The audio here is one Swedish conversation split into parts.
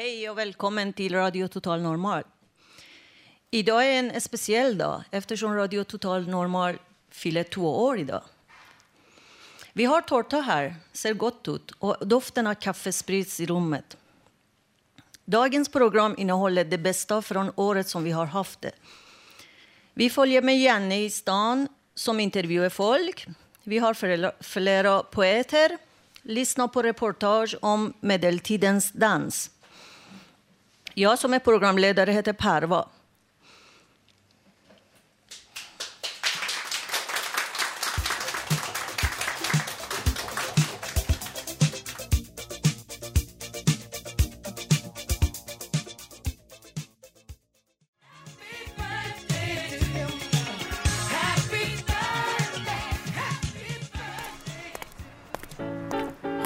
Hej och välkommen till Radio Total Normal. Idag är en speciell dag eftersom Radio Total Normal fyller två år idag. Vi har tårta här, ser gott ut och doften av kaffe sprids i rummet. Dagens program innehåller det bästa från året som vi har haft det. Vi följer med Janne i stan som intervjuar folk. Vi har flera, flera poeter, lyssnar på reportage om medeltidens dans. Jag som är programledare heter Parva.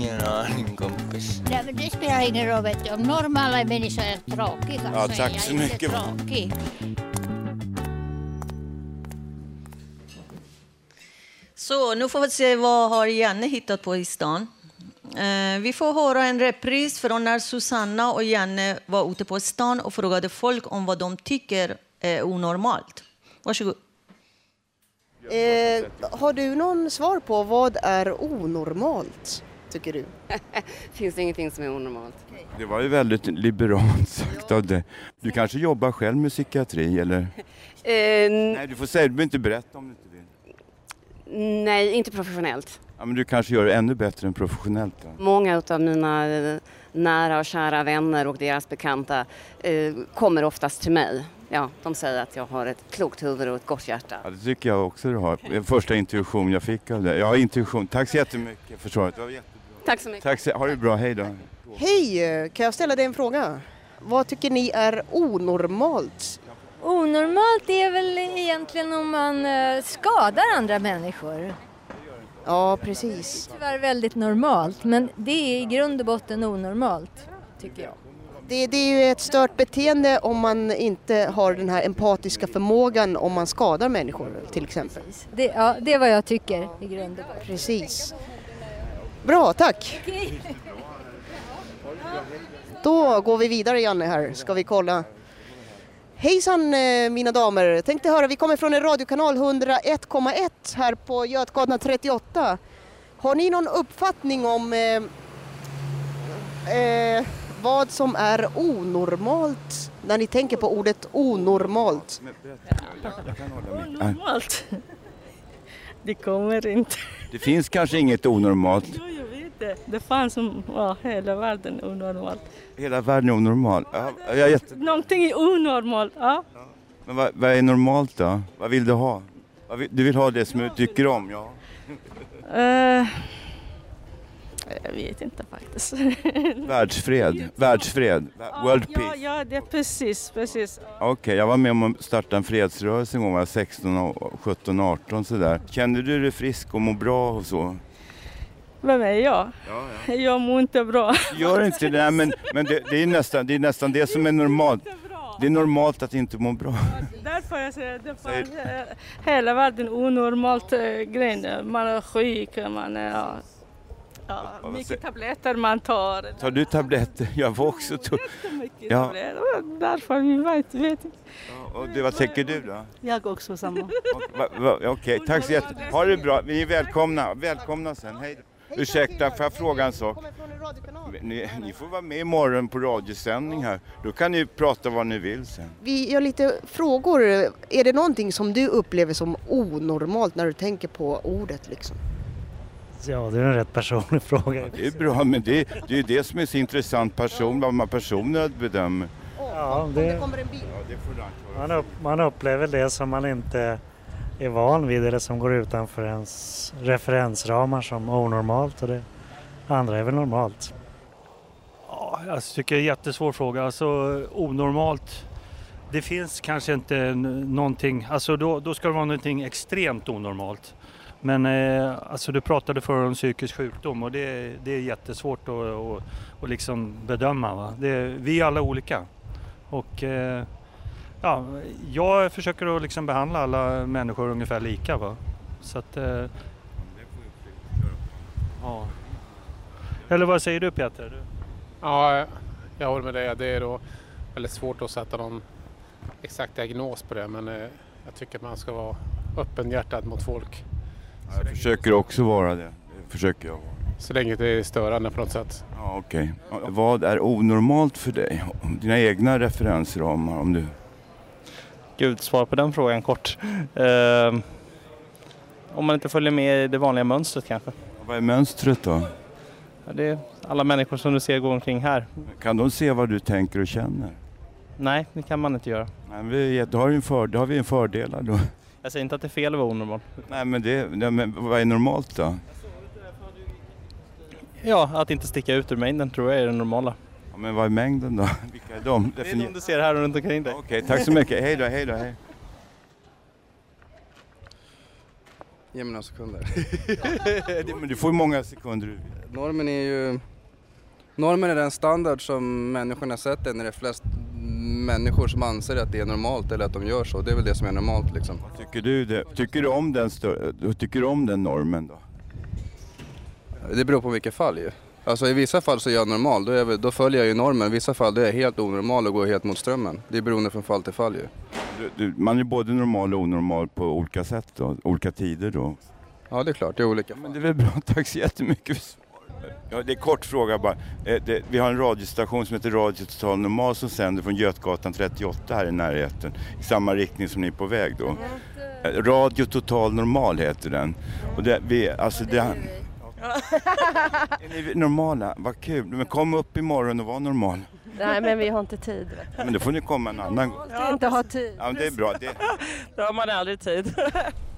Ingen aning kompis. Nej, men det spelar ingen roll. Vet du. Om normala människor är tråkiga Ja, så tack är jag så inte mycket. tråkig. Så nu får vi se vad har Janne hittat på i stan. Eh, vi får höra en repris från när Susanna och Janne var ute på stan och frågade folk om vad de tycker är onormalt. Varsågod. Eh, har du någon svar på vad är onormalt, tycker du? finns det ingenting som är onormalt. Det var ju väldigt liberalt sagt av dig. Du kanske jobbar själv med psykiatri eller? Eh, Nej, du får säga, du behöver inte berätta om du inte vill. nej, inte professionellt. Ja, men du kanske gör det ännu bättre än professionellt. Då. Många av mina eh, nära och kära vänner och deras bekanta eh, kommer oftast till mig. Ja, de säger att jag har ett klokt huvud och ett gott hjärta. Ja, det tycker jag också du har. Det är Första intuition jag fick av det. Ja, intuition. Tack så jättemycket för svaret. Det var jättebra. Tack så mycket. Tack så, ha det bra, hej då. Hej, kan jag ställa dig en fråga? Vad tycker ni är onormalt? Onormalt är väl egentligen om man eh, skadar andra människor. Ja, precis. Tyvärr väldigt normalt, men det är i grund och botten onormalt, tycker jag. Det, det är ju ett stört beteende om man inte har den här empatiska förmågan om man skadar människor till exempel. Det, ja, det är vad jag tycker i grund och botten. Precis. Bra, tack. Då går vi vidare Janne här, ska vi kolla. Hejsan eh, mina damer, tänkte höra, vi kommer från en radiokanal 101,1 här på Götgatan 38. Har ni någon uppfattning om eh, eh, vad som är onormalt när ni tänker på ordet onormalt? Jag kan hålla med. Ja, Normalt. Det kommer inte. Det finns kanske inget onormalt. Jo, jag vet det. Det fanns som ja, hela världen onormalt. Hela världen är onormal. Ja, jag är jätte... Någonting är onormalt. Ja. Men vad, vad är normalt då? Vad vill du ha? Vill, du vill ha det som du tycker om? Ja. Eh, jag vet inte faktiskt. Världsfred. Världsfred. World ja, peace. ja, det är precis, precis. Okej, jag var med om att starta en fredsrörelse en gång, jag var 16, och 17, 18 sådär. Kände du dig frisk och må bra och så? Vem är jag? Jag mår inte bra. Gör inte det, men, men det, det, är nästan, det är nästan det som är normalt. Det är normalt att inte må bra. Därför jag säger det fanns hela världen onormalt eh, grej. Man är sjuk, man är... Ja, ja, mycket tabletter man tar. Tar du tabletter? Jag var också tog... Mycket Ja. tabletter. Därför vi vet, vet inte. Och det, vad tänker du då? Jag också samma. Okej, tack så jättemycket. Ha det bra. Vi är välkomna. Välkomna sen. Hej då. Ursäkta, får jag fråga en sak? Ni, ni får vara med imorgon på radiosändning här. Då kan ni prata vad ni vill sen. Vi gör lite frågor. Är det någonting som du upplever som onormalt när du tänker på ordet liksom? Ja, det är en rätt personlig fråga. Det är bra, men det, det är ju det som är så intressant person, vad man personer bedömer. Ja, det, kommer en bil. Ja, man, upp, man upplever det som man inte är van vid eller som går utanför ens referensramar som onormalt och det andra är väl normalt. Ja, jag tycker det är en jättesvår fråga. Alltså onormalt. Det finns kanske inte någonting, alltså då, då ska det vara någonting extremt onormalt. Men eh, alltså du pratade förr om psykisk sjukdom och det, det är jättesvårt att, att, att liksom bedöma. Va? Det, vi är alla olika. Och eh, ja, jag försöker att liksom behandla alla människor ungefär lika. Va? Så att, eh, ja. Eller vad säger du Peter? Ja, jag håller med dig. Det är då väldigt svårt att sätta någon exakt diagnos på det men eh, jag tycker att man ska vara öppenhjärtad mot folk. Jag försöker också vara det. Det försöker jag vara. Så länge det är störande på något sätt. Ja, okej. Vad är onormalt för dig? Dina egna referensramar om du... Gud, svar på den frågan kort. Eh, om man inte följer med i det vanliga mönstret kanske. Vad är mönstret då? Ja, det är alla människor som du ser gå omkring här. Kan de se vad du tänker och känner? Nej, det kan man inte göra. Nej, men vi, då, har vi en för, då har vi en fördel då. Jag säger inte att det är fel att vara onormal. Nej, men, det, nej, men vad är normalt då? Ja, att inte sticka ut ur mängden tror jag är det normala. Ja, men vad är mängden då? Vilka är de? Det är de du ser här runt omkring dig. Okej, tack så mycket. Hej då, hej då, hej. Ge mig några sekunder. Det- men du får ju många sekunder du. Normen är ju... Normen är den standard som människorna sätter när det är flest människor som anser att det är normalt eller att de gör så. Det är väl det som är normalt liksom. Tycker du det? Tycker du om den, tycker du om den normen då? Det beror på vilka fall ju. Alltså i vissa fall så är jag normal, då, jag, då följer jag ju normen. I vissa fall då är jag helt onormal och går helt mot strömmen. Det är beroende från fall till fall ju. Du, du, man är både normal och onormal på olika sätt då, olika tider då. Ja det är klart, det är olika. Men det är väl bra, tack så jättemycket för. Ja, det är kort fråga bara. Eh, det, vi har en radiostation som heter Radio Total Normal som sänder från Götgatan 38 här i närheten. I samma riktning som ni är på väg då. Eh, Radio Total Normal heter den. Och det, vi, alltså det, är ni normala? Vad kul. Men kom upp imorgon och var normal. Nej, men vi har inte tid. Men då får ni komma en annan gång. Ja, inte ha tid. Ja, men det är bra. Det, Då har man aldrig tid.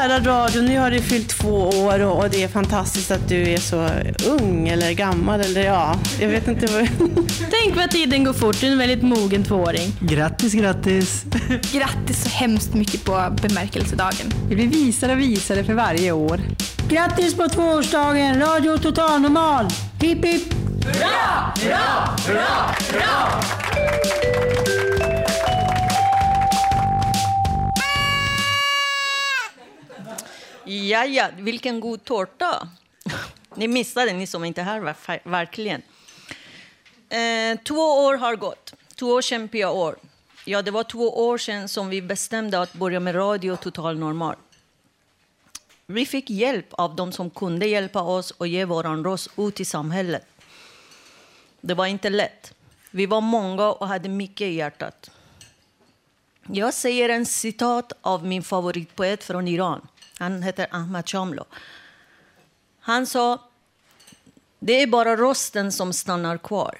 Kära radio, nu har du fyllt två år och och det är fantastiskt att du är så ung eller gammal eller ja, jag vet inte vad... Tänk vad tiden går fort, du är en väldigt mogen tvååring. Grattis, grattis! Grattis så hemskt mycket på bemärkelsedagen. Vi blir visare och visare för varje år. Grattis på tvåårsdagen, Radio Total Normal! Hipp hipp! Hurra, hurra, hurra, hurra! Ja, ja, vilken god tårta. Ni missade, ni som inte är här, verkligen. Eh, två år har gått. Två kämpiga år. Ja, det var två år sedan som vi bestämde att börja med Radio Total Normal. Vi fick hjälp av de som kunde hjälpa oss och ge vår röst ut i samhället. Det var inte lätt. Vi var många och hade mycket i hjärtat. Jag säger en citat av min favoritpoet från Iran. Han heter Ahmad Shamlo. Han sa, det är bara rösten som stannar kvar.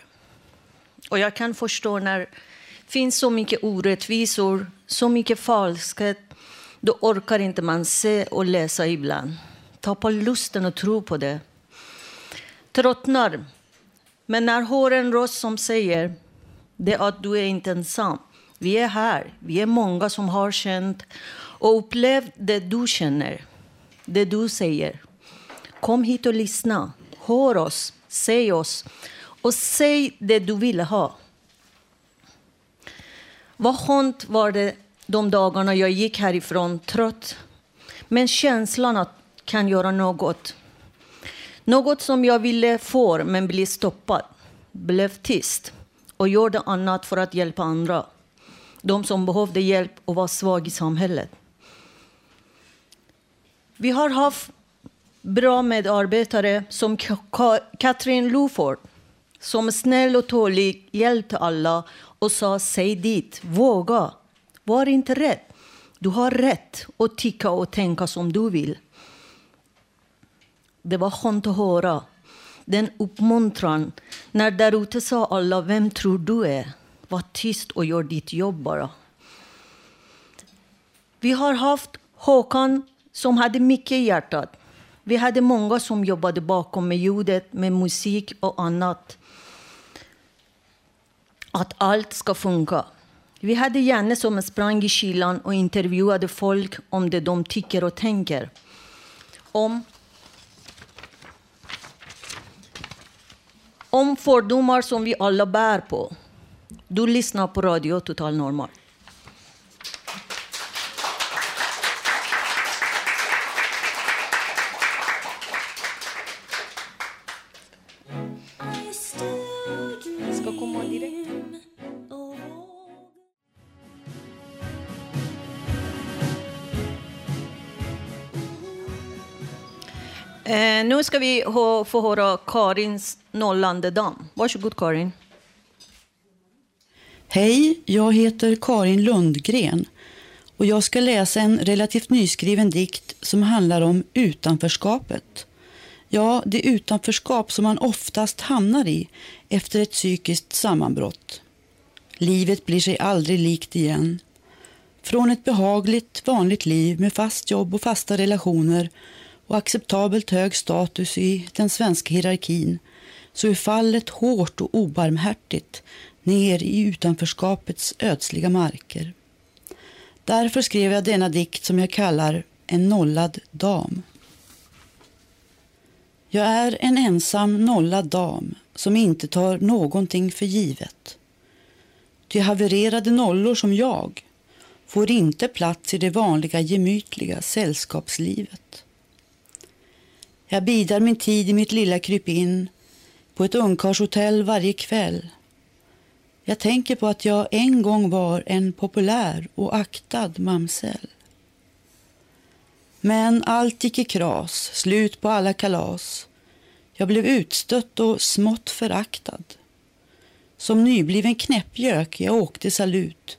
Och jag kan förstå när det finns så mycket orättvisor, så mycket falskhet, då orkar inte man se och läsa ibland. Tappar lusten att tro på det. Tröttnar. Men när hör en röst som säger det är att du är inte ensam. Vi är här. Vi är många som har känt och upplev det du känner, det du säger. Kom hit och lyssna. Hör oss, säg oss och säg det du vill ha. Vad skönt var det de dagarna jag gick härifrån trött, men känslan att kan göra något. Något som jag ville få, men blev stoppad. Blev tyst och gjorde annat för att hjälpa andra. De som behövde hjälp och var svaga i samhället. Vi har haft bra medarbetare som Katrin Luford som snäll och tålig hjälpte alla och sa säg dit, våga, var inte rädd. Du har rätt att tycka och tänka som du vill. Det var skönt att höra. Den uppmuntran. När där ute sa alla, vem tror du är? Var tyst och gör ditt jobb bara. Vi har haft Håkan som hade mycket i hjärtat. Vi hade många som jobbade bakom med ljudet, med musik och annat. Att allt ska funka. Vi hade Janne som sprang i kylan och intervjuade folk om det de tycker och tänker. Om om fördomar som vi alla bär på. Du lyssnar på Radio Total Normal. Nu ska vi få höra Karins nollande dam. Varsågod Karin. Hej, jag heter Karin Lundgren och jag ska läsa en relativt nyskriven dikt som handlar om utanförskapet. Ja, det utanförskap som man oftast hamnar i efter ett psykiskt sammanbrott. Livet blir sig aldrig likt igen. Från ett behagligt, vanligt liv med fast jobb och fasta relationer och acceptabelt hög status i den svenska hierarkin så är fallet hårt och obarmhärtigt ner i utanförskapets ödsliga marker. Därför skrev jag denna dikt som jag kallar En nollad dam. Jag är en ensam nollad dam som inte tar någonting för givet. De havererade nollor som jag får inte plats i det vanliga gemytliga sällskapslivet. Jag bidar min tid i mitt lilla krypin på ett ungkarlshotell varje kväll. Jag tänker på att jag en gång var en populär och aktad mamsell. Men allt gick i kras, slut på alla kalas. Jag blev utstött och smått föraktad. Som nybliven knäppgök jag åkte salut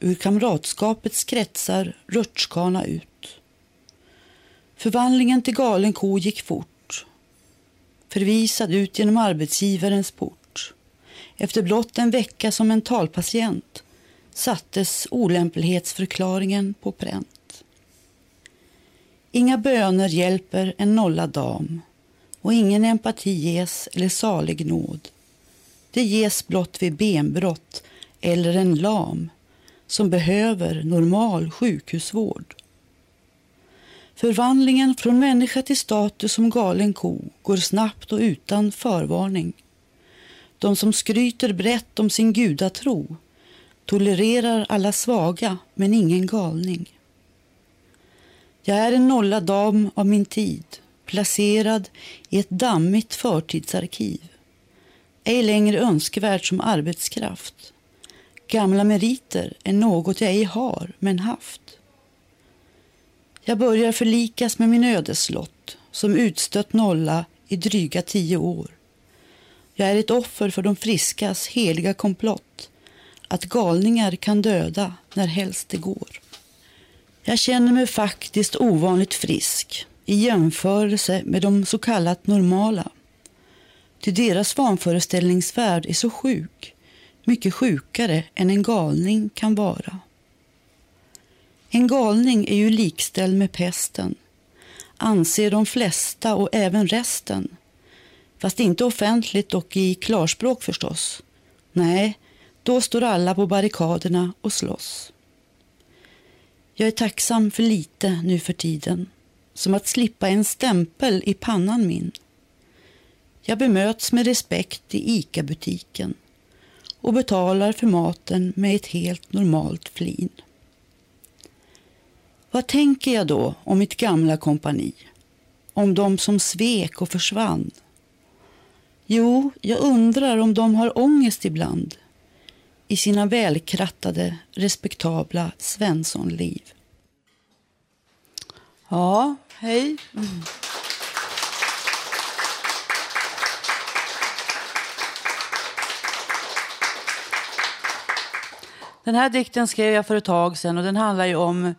ur kamratskapets kretsar rutschkana ut. Förvandlingen till galen ko gick fort. Förvisad ut genom arbetsgivarens port. Efter blott en vecka som mentalpatient sattes olämplighetsförklaringen på pränt. Inga böner hjälper en nollad dam och ingen empati ges eller salig nåd. Det ges blott vid benbrott eller en lam som behöver normal sjukhusvård. Förvandlingen från människa till status som galen ko går snabbt och utan förvarning. De som skryter brett om sin gudatro tolererar alla svaga men ingen galning. Jag är en nollad dam av min tid, placerad i ett dammigt förtidsarkiv. Ej längre önskvärd som arbetskraft. Gamla meriter är något jag ej har, men haft. Jag börjar förlikas med min ödeslott som utstött nolla i dryga tio år. Jag är ett offer för de friskas heliga komplott att galningar kan döda när helst det går. Jag känner mig faktiskt ovanligt frisk i jämförelse med de så kallat normala. Ty deras vanföreställningsvärld är så sjuk, mycket sjukare än en galning kan vara. En galning är ju likställd med pesten, anser de flesta och även resten. Fast inte offentligt och i klarspråk förstås. Nej, Då står alla på barrikaderna och slåss. Jag är tacksam för lite nu för tiden, som att slippa en stämpel i pannan min. Jag bemöts med respekt i ICA-butiken och betalar för maten med ett helt normalt flin. Vad tänker jag då om mitt gamla kompani? Om de som svek och försvann? Jo, jag undrar om de har ångest ibland i sina välkrattade, respektabla Svenssonliv. Ja, hej. Den här dikten skrev jag för ett tag sedan och den handlar ju om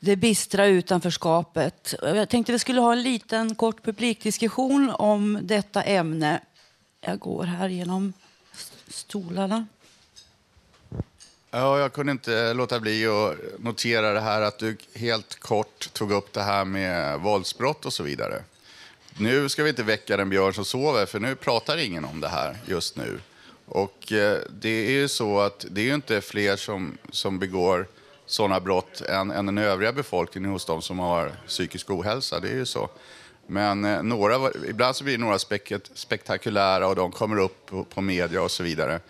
det bistra utanförskapet. Jag tänkte vi skulle ha en liten kort publikdiskussion om detta ämne. Jag går här genom stolarna. Ja, jag kunde inte låta bli att notera det här att du helt kort tog upp det här med våldsbrott och så vidare. Nu ska vi inte väcka den björn som sover, för nu pratar ingen om det här just nu. Och eh, det är ju så att det är ju inte fler som, som begår sådana brott än, än den övriga befolkningen hos de som har psykisk ohälsa. Det är ju så. Men eh, några, ibland så blir det några speket, spektakulära och de kommer upp på, på media och så vidare.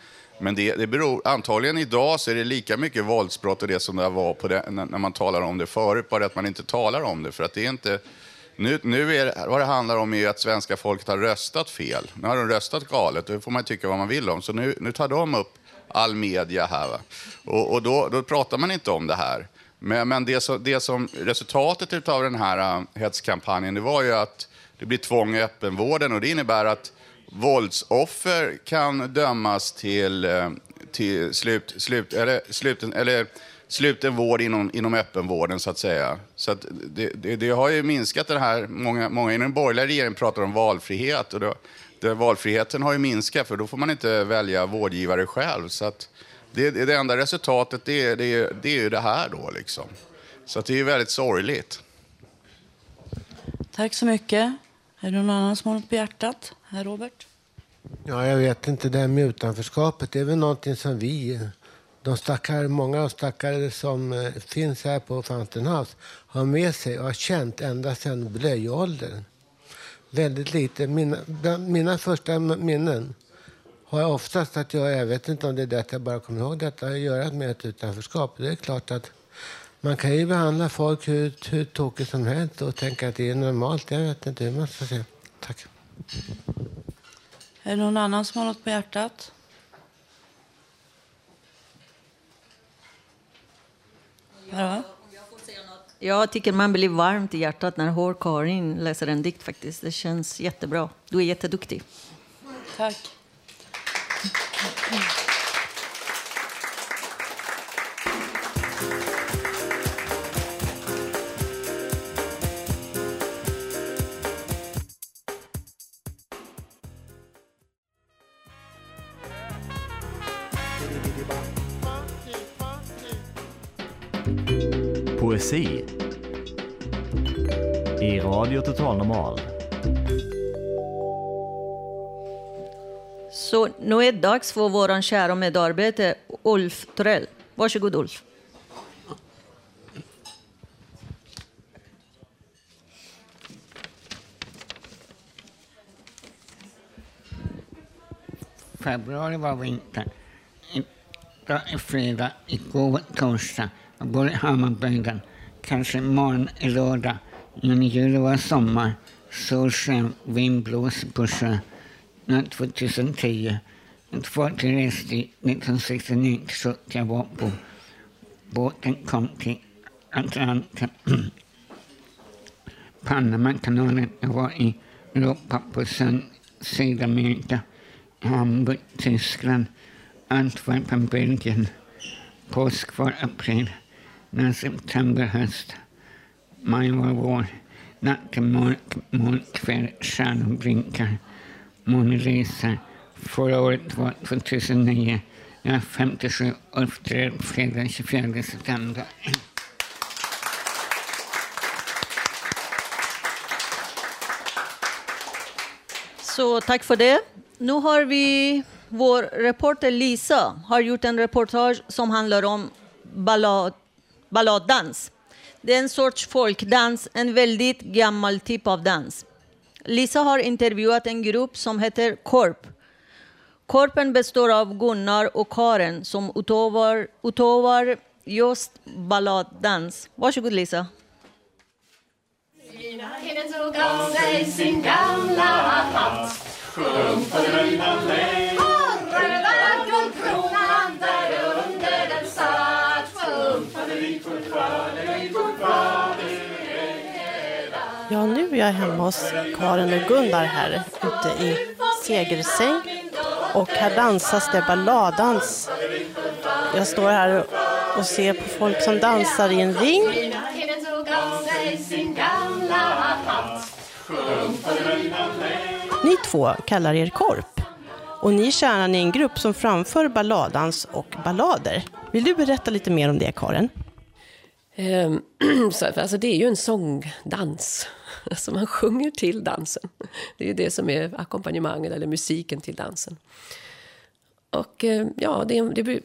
Men det, det beror, antagligen idag så är det lika mycket våldsbrott och det som det var på det, när, när man talar om det förut, bara att man inte talar om det. För att det är inte... Nu, nu är vad det handlar om är att svenska folket har röstat fel. Nu har de röstat galet, det får man tycka vad man vill om. Så nu, nu tar de upp all media här. Va? Och, och då, då pratar man inte om det här. Men, men det, som, det som resultatet av den här äh, hetskampanjen det var ju att det blir tvång i öppenvården och det innebär att våldsoffer kan dömas till, äh, till slut, slut, eller, sluten, eller sluten vård inom, inom öppenvården, så att säga. Så att det, det, det, har ju minskat det här. Många, många inom den borgerliga regeringen pratar om valfrihet. Och det, det, valfriheten har ju minskat, för då får man inte välja vårdgivare själv. Så att det, det enda resultatet det, det, det är ju det här då. Liksom. Så att det är väldigt sorgligt. Tack så mycket. Är det någon annan som har något på hjärtat? Herr Robert? Ja, jag vet inte. Det här med utanförskapet, det är väl någonting som vi, de stackare, många av de stackare som eh, finns här på Fountain House, har med sig och har känt ända sedan blöjåldern. Väldigt lite. Mina, mina första minnen har oftast att göra, jag vet inte om det är det att jag bara kommer ihåg detta, att göra med ett utanförskap. Det är klart att man kan ju behandla folk hur, hur tokigt som helst och tänka att det är normalt. Jag vet inte hur man ska se. Tack. Är det någon annan som har något på hjärtat? Ja. Jag tycker man blir varmt i hjärtat när Hår-Karin läser en dikt faktiskt. Det känns jättebra. Du är jätteduktig. Tack. Normal. Så nu är det dags för vår kära medarbetare Ulf Torell. Varsågod Ulf. Februari var vinter. Idag är fredag, igår torsdag. Jag bor i Hammarbyhöjden. Kanske imorgon är lördag. Men jul var sommar. Solsken, vind blåser på sjö. 2010. Ett fartyg reste 1969 till jag. Båten kom till Atlanten. Panamakanalen. Var i Europa på Sydamerika. Hamburg, Tyskland. Antwerpen, Belgien. Påsk var april. När september, höst. Maj var vår. Natten mörk, mörk kväll, stjärnor blinkar. Förra året var 2009. Jag är 57 och uppträder fredag 24 september. Så tack för det. Nu har vi vår reporter Lisa har gjort en reportage som handlar om ballad, balladdans. Det är en sorts folkdans, en väldigt gammal typ av dans. Lisa har intervjuat en grupp som heter Korp. Korpen består av Gunnar och Karen som utövar, utövar just balladdans. Varsågod Lisa. Hinnet tog av sig sin gamla hatt Sjung för den röda lej röda guldkronan där under den satt Sjung på den Ja, nu är jag hemma hos Karin och Gunnar här ute i Segersäng. Och här dansas det balladans. Jag står här och ser på folk som dansar i en ring. Ni två kallar er Korp. Och ni är kärnan i en grupp som framför balladans och ballader. Vill du berätta lite mer om det, Karin? Ehm, så, alltså det är ju en sångdans. Alltså man sjunger till dansen. Det är ju det som är ackompanjemanget eller musiken till dansen. Och ehm, ja, det, det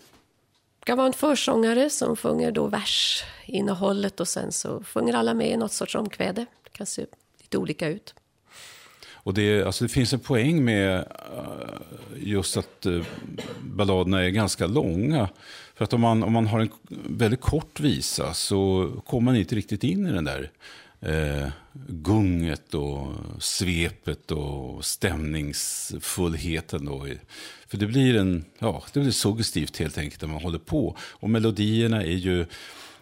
kan vara en försångare som sjunger då versinnehållet och sen så sjunger alla med i något sorts omkväde. Det kan se lite olika ut. Och det, alltså det finns en poäng med eh, just att eh, balladerna är ganska långa. För att om man, om man har en väldigt kort visa så kommer man inte riktigt in i den där eh, gunget och svepet och stämningsfullheten. Då. För det blir, en, ja, det blir suggestivt helt enkelt när man håller på. Och melodierna är ju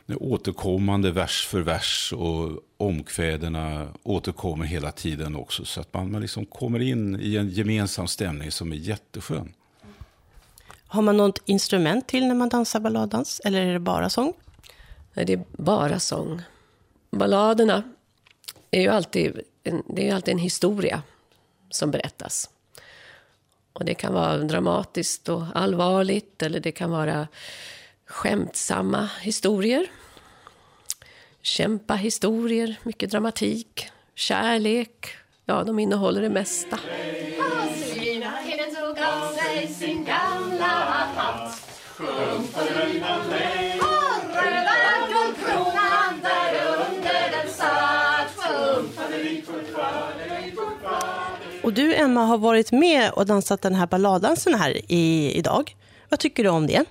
återkommande vers för vers och omkvädena återkommer hela tiden också. Så att man, man liksom kommer in i en gemensam stämning som är jätteskön. Har man något instrument till när man dansar balladans? Eller är det bara sång? Nej, det är bara sång. Balladerna är ju alltid en, det är alltid en historia som berättas. Och det kan vara dramatiskt och allvarligt eller det kan vara skämtsamma historier. Kämpa-historier, mycket dramatik, kärlek. Ja, de innehåller det mesta. Hinnet tog av sig sin gamla hatt och där under den satt Och du, Emma, har varit med och dansat den här balladdansen här i, idag. Vad tycker du om det?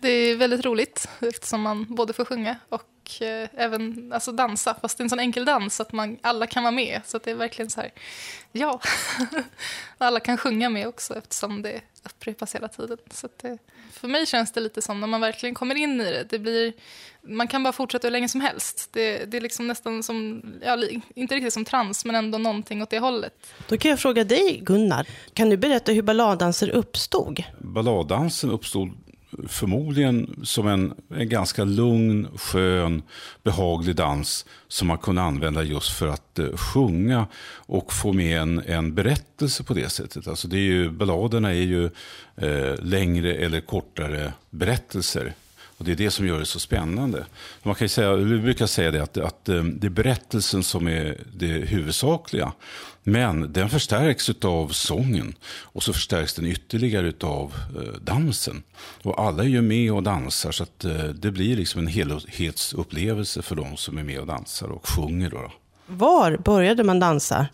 Det är väldigt roligt eftersom man både får sjunga och eh, även alltså, dansa. Fast det är en sån enkel dans att man, alla kan vara med. Så att det är verkligen så här, ja. alla kan sjunga med också eftersom det upprepas hela tiden. Så att det, för mig känns det lite som när man verkligen kommer in i det. det blir, man kan bara fortsätta hur länge som helst. Det, det är liksom nästan som, ja, inte riktigt som trans men ändå någonting åt det hållet. Då kan jag fråga dig, Gunnar. Kan du berätta hur balladdanser uppstod? Balladdansen uppstod förmodligen som en, en ganska lugn, skön, behaglig dans som man kunde använda just för att eh, sjunga och få med en, en berättelse på det sättet. Alltså det är ju, balladerna är ju eh, längre eller kortare berättelser. Och Det är det som gör det så spännande. Man kan säga, vi brukar säga det att, att eh, det är berättelsen som är det huvudsakliga. Men den förstärks av sången och så förstärks den ytterligare av eh, dansen. Och alla är ju med och dansar så att eh, det blir liksom en helhetsupplevelse för de som är med och dansar och sjunger. Då. Var började man dansa?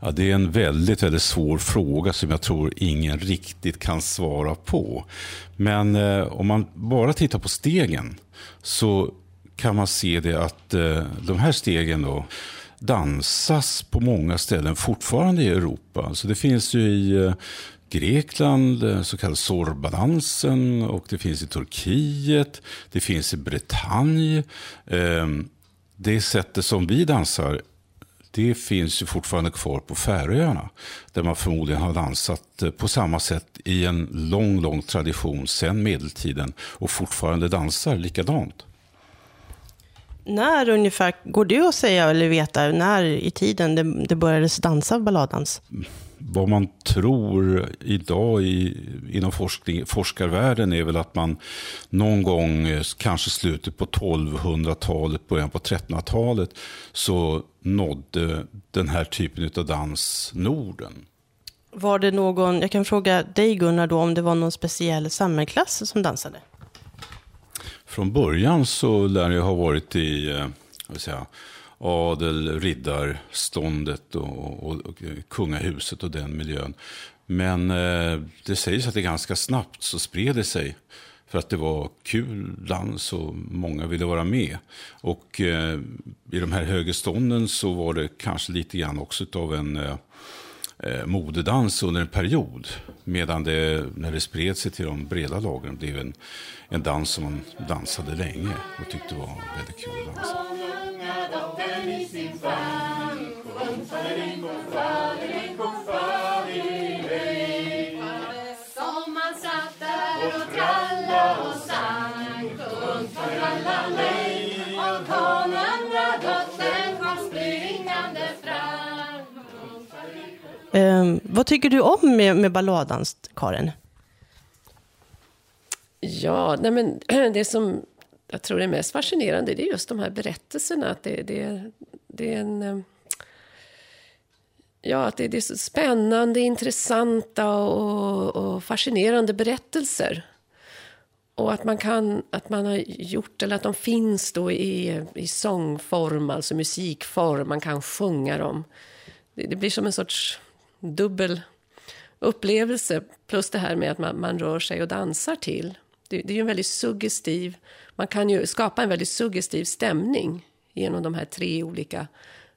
Ja, det är en väldigt, väldigt svår fråga som jag tror ingen riktigt kan svara på. Men eh, om man bara tittar på stegen så kan man se det att eh, de här stegen då dansas på många ställen fortfarande i Europa. Så det finns ju i eh, Grekland, eh, så kallad Sorbadansen och det finns i Turkiet, det finns i Bretagne. Ehm, det sättet som vi dansar det finns ju fortfarande kvar på Färöarna. Där man förmodligen har dansat eh, på samma sätt i en lång, lång tradition sedan medeltiden och fortfarande dansar likadant. När ungefär, går det att säga eller veta när i tiden det, det började dansa balladans? Vad man tror idag i, inom forskning, forskarvärlden är väl att man någon gång, eh, kanske slutet på 1200-talet, början på 1300-talet, så nådde den här typen av dans Norden. Var det någon, jag kan fråga dig Gunnar då, om det var någon speciell samhällsklass som dansade? Från början så lär det ha varit i eh, jag säga, adel, riddarståndet och, och, och kungahuset och den miljön. Men eh, det sägs att det ganska snabbt så spred det sig för att det var kul dans och många ville vara med. Och eh, i de här högre stånden så var det kanske lite grann också av en eh, eh, modedans under en period. Medan det, när det spred sig till de breda lagren, blev en, en dans som man dansade länge och tyckte var väldigt kul att dansa. Mm. Eh, vad tycker du om med, med balladdans, Karin? Ja, nej men det som jag tror är mest fascinerande det är just de här berättelserna. Att det, det, det är en... Ehm, ja, att det, det är så spännande, intressanta och, och fascinerande berättelser. Och att man, kan, att man har gjort, eller att de finns då i, i sångform, alltså musikform. Man kan sjunga dem. Det, det blir som en sorts dubbel upplevelse. Plus det här med att man, man rör sig och dansar till. Det, det är ju en väldigt suggestiv... Man kan ju skapa en väldigt suggestiv stämning genom de här tre olika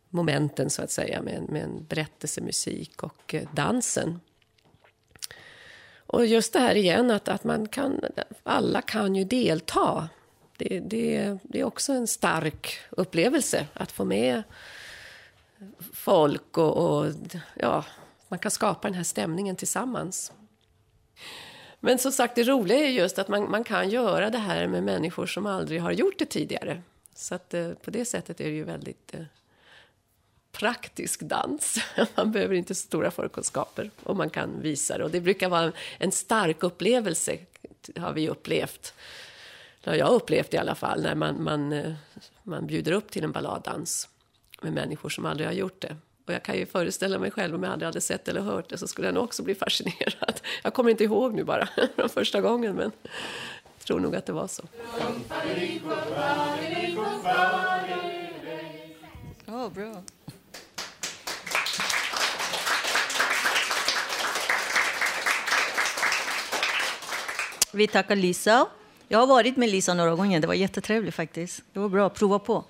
momenten, så att säga, med, med en berättelse, musik och eh, dansen. Och just det här igen, att, att man kan, alla kan ju delta. Det, det, det är också en stark upplevelse att få med folk och, och ja, man kan skapa den här stämningen tillsammans. Men som sagt, det roliga är just att man, man kan göra det här med människor som aldrig har gjort det tidigare. Så att, eh, på det sättet är det ju väldigt eh, praktisk dans. Man behöver inte så stora förkunskaper och man kan visa det. Och det brukar vara en, stark upplevelse, har vi upplevt. Det har jag upplevt i alla fall, när man, man, eh, man bjuder upp till en balladdans med människor som aldrig har gjort det. Och jag kan ju föreställa mig själv, om jag aldrig hade sett eller hört det, så skulle jag nog också bli fascinerad. Jag kommer inte ihåg nu bara, från första gången, men jag tror nog att det var så. Ja, bra. Vi tackar Lisa. Jag har varit med Lisa några gånger. Det var jättetrevligt faktiskt. Det var bra. Prova på.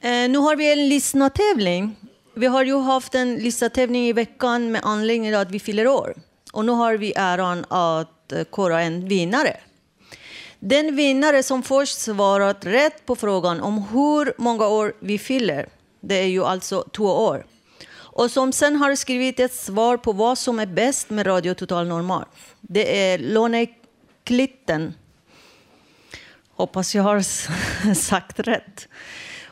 Eh, nu har vi en lyssnartävling. Vi har ju haft en listatävling i veckan med anledning av att vi fyller år. Och nu har vi äran att eh, kora en vinnare. Den vinnare som först svarat rätt på frågan om hur många år vi fyller, det är ju alltså två år, och som sen har skrivit ett svar på vad som är bäst med Radio Total Normal. Det är Lone Klitten. Hoppas jag har sagt rätt.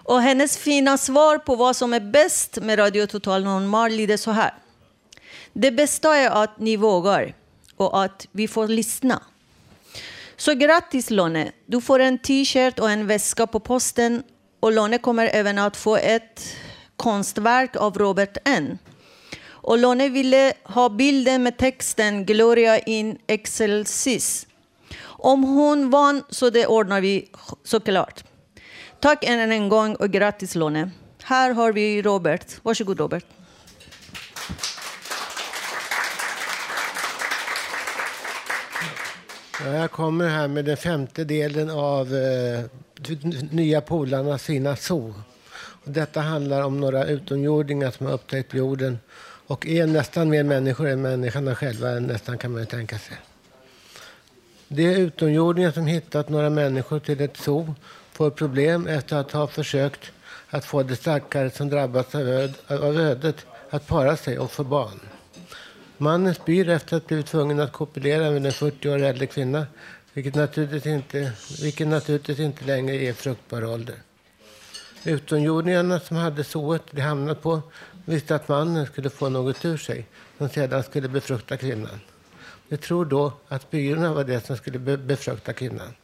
Och hennes fina svar på vad som är bäst med Radio Total Normal lyder så här. Det bästa är att ni vågar och att vi får lyssna. Så grattis Lone! Du får en t-shirt och en väska på posten och Lone kommer även att få ett konstverk av Robert N. Och Lone ville ha bilden med texten Gloria in excelsis. Om hon vann så det ordnar vi såklart. Tack än en gång och grattis Lone. Här har vi Robert. Varsågod Robert. Jag kommer här med den femte delen av eh, Nya Polarnas fina zoo. Och detta handlar om några utomjordingar som har upptäckt jorden och är nästan mer människor än människorna själva, nästan kan man ju tänka sig. Det är utomjordingar som hittat några människor till ett zoo får problem efter att ha försökt att få de stackare som drabbats av öd- av ödet att para sig och få barn. Mannen spyr efter att ha blivit tvungen att kopulera med en 40 år äldre kvinna, vilket naturligtvis inte, vilket naturligtvis inte längre är fruktbar ålder. Utomjordingarna som hade zooet de hamnat på visste att mannen skulle få något ur sig som sedan skulle befrukta kvinnan. De tror då att spyorna var det som skulle be- befrukta kvinnan.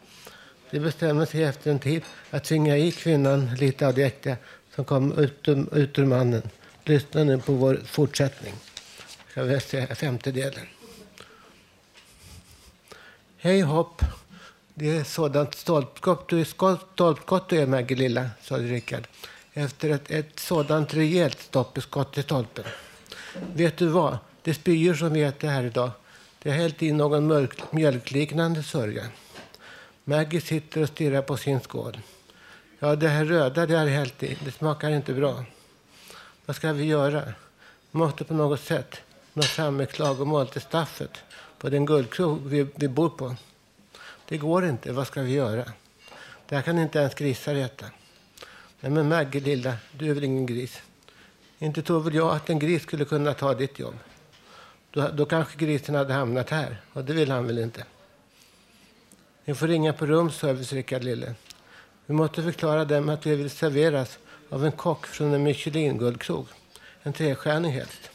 De bestämmer sig efter en tid att tvinga i kvinnan lite av det äkta som kom ut ur, ut ur mannen. Lyssna nu på vår fortsättning. Jag ska säga femtedelen. Hej hopp. Det är sådant stolpskott du är, stolpskott du är Maggie lilla, sa Rickard. Efter ett, ett sådant rejält stopp i skott i stolpen. Vet du vad? Det spyor som vi äter här idag. Det har hällt in någon mörk, mjölkliknande sörja. Maggie sitter och stirrar på sin skål. Ja, det här röda det har hällt i. Det smakar inte bra. Vad ska vi göra? Vi måste på något sätt nå fram med klagomål till staffet på den guldkrog vi, vi bor på. Det går inte. Vad ska vi göra? Det här kan inte ens grisar äta. Nej, men Maggie lilla, du är väl ingen gris? Inte tror väl jag att en gris skulle kunna ta ditt jobb. Då, då kanske grisen hade hamnat här och det vill han väl inte. Ni får ringa på rumsservice, Rickard Lille. Vi måste förklara dem att vi vill serveras av en kock från en Michelin-guldkrog. En trestjärnig helst.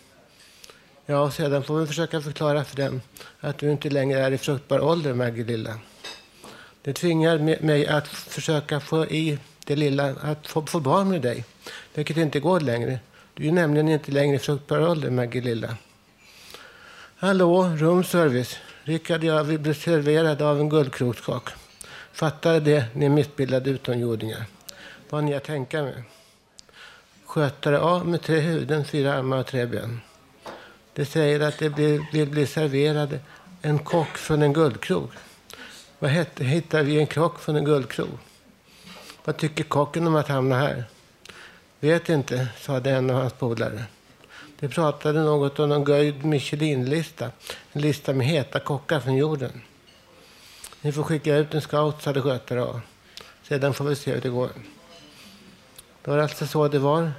Ja, och sedan får vi försöka förklara för dem att du inte längre är i fruktbar ålder, Maggie lilla. Det tvingar mig att försöka få i det lilla att få, få barn med dig, vilket inte går längre. Du är nämligen inte längre i fruktbar ålder, Maggie lilla. Hallå, rumservice. Rickard och jag vi blev serverade av en guldkrokskak. Fattar det, ni missbildade utomjordingar. Vad ni att tänka med. Skötare A med tre huvuden, fyra armar och tre ben. Det säger att det blir, vill bli serverade en kock från en guldkrog. Vad heter, hittar vi en kock från en guldkrog? Vad tycker kocken om att hamna här? Vet inte, sade en av hans polare. De pratade något om någon göjd Michelin-lista. En lista med heta kockar från jorden. Ni får skicka ut en scout, sade skötare A. Sedan får vi se hur det går. Det var alltså så det var.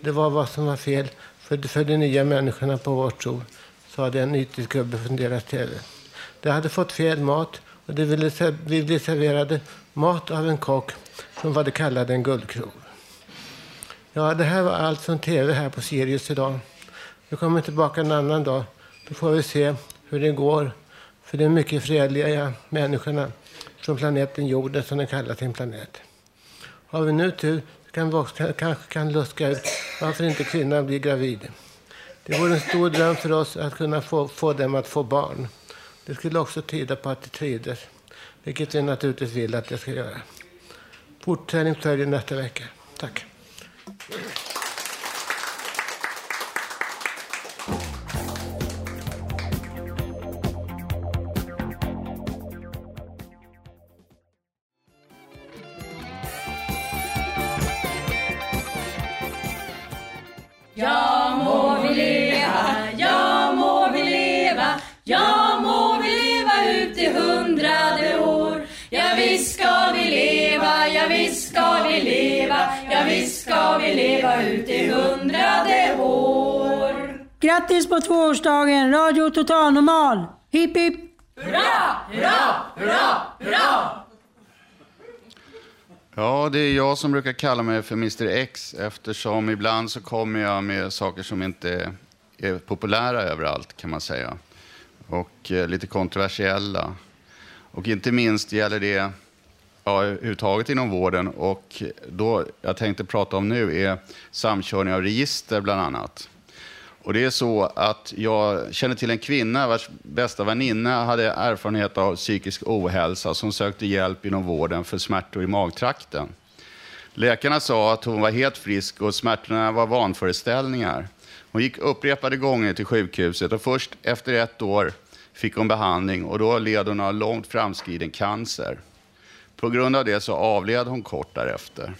Det var vad som var fel för, för de nya människorna på vår jord, sade en ytlig gubbe från deras tv. De hade fått fel mat och de ville, vi blev serverade mat av en kock som vad de kallade en guldkrog. Ja, det här var allt från tv här på Sirius idag. Vi kommer tillbaka en annan dag. Då får vi se hur det går för de mycket fredliga människorna från planeten jorden som den kallar sin planet. Har vi nu tur kan vi också, kanske kan luska ut varför inte kvinnan blir gravid. Det vore en stor dröm för oss att kunna få, få dem att få barn. Det skulle också tyda på att trivdes, vilket vi naturligtvis vill att det ska göra. Fortsättning följer nästa vecka. Tack. Leva ut i hundrade år. Grattis på tvåårsdagen, Radio Total Normal. Hipp hipp! Hurra, hurra, hurra, hurra! Ja, det är jag som brukar kalla mig för Mr X eftersom ibland så kommer jag med saker som inte är populära överallt kan man säga. Och eh, lite kontroversiella. Och inte minst gäller det ja, överhuvudtaget inom vården. Och då jag tänkte prata om nu är samkörning av register bland annat. Och det är så att jag känner till en kvinna vars bästa väninna hade erfarenhet av psykisk ohälsa som sökte hjälp inom vården för smärtor i magtrakten. Läkarna sa att hon var helt frisk och smärtorna var vanföreställningar. Hon gick upprepade gånger till sjukhuset och först efter ett år fick hon behandling och då led hon av långt framskriden cancer. På grund av det så avled hon kort därefter.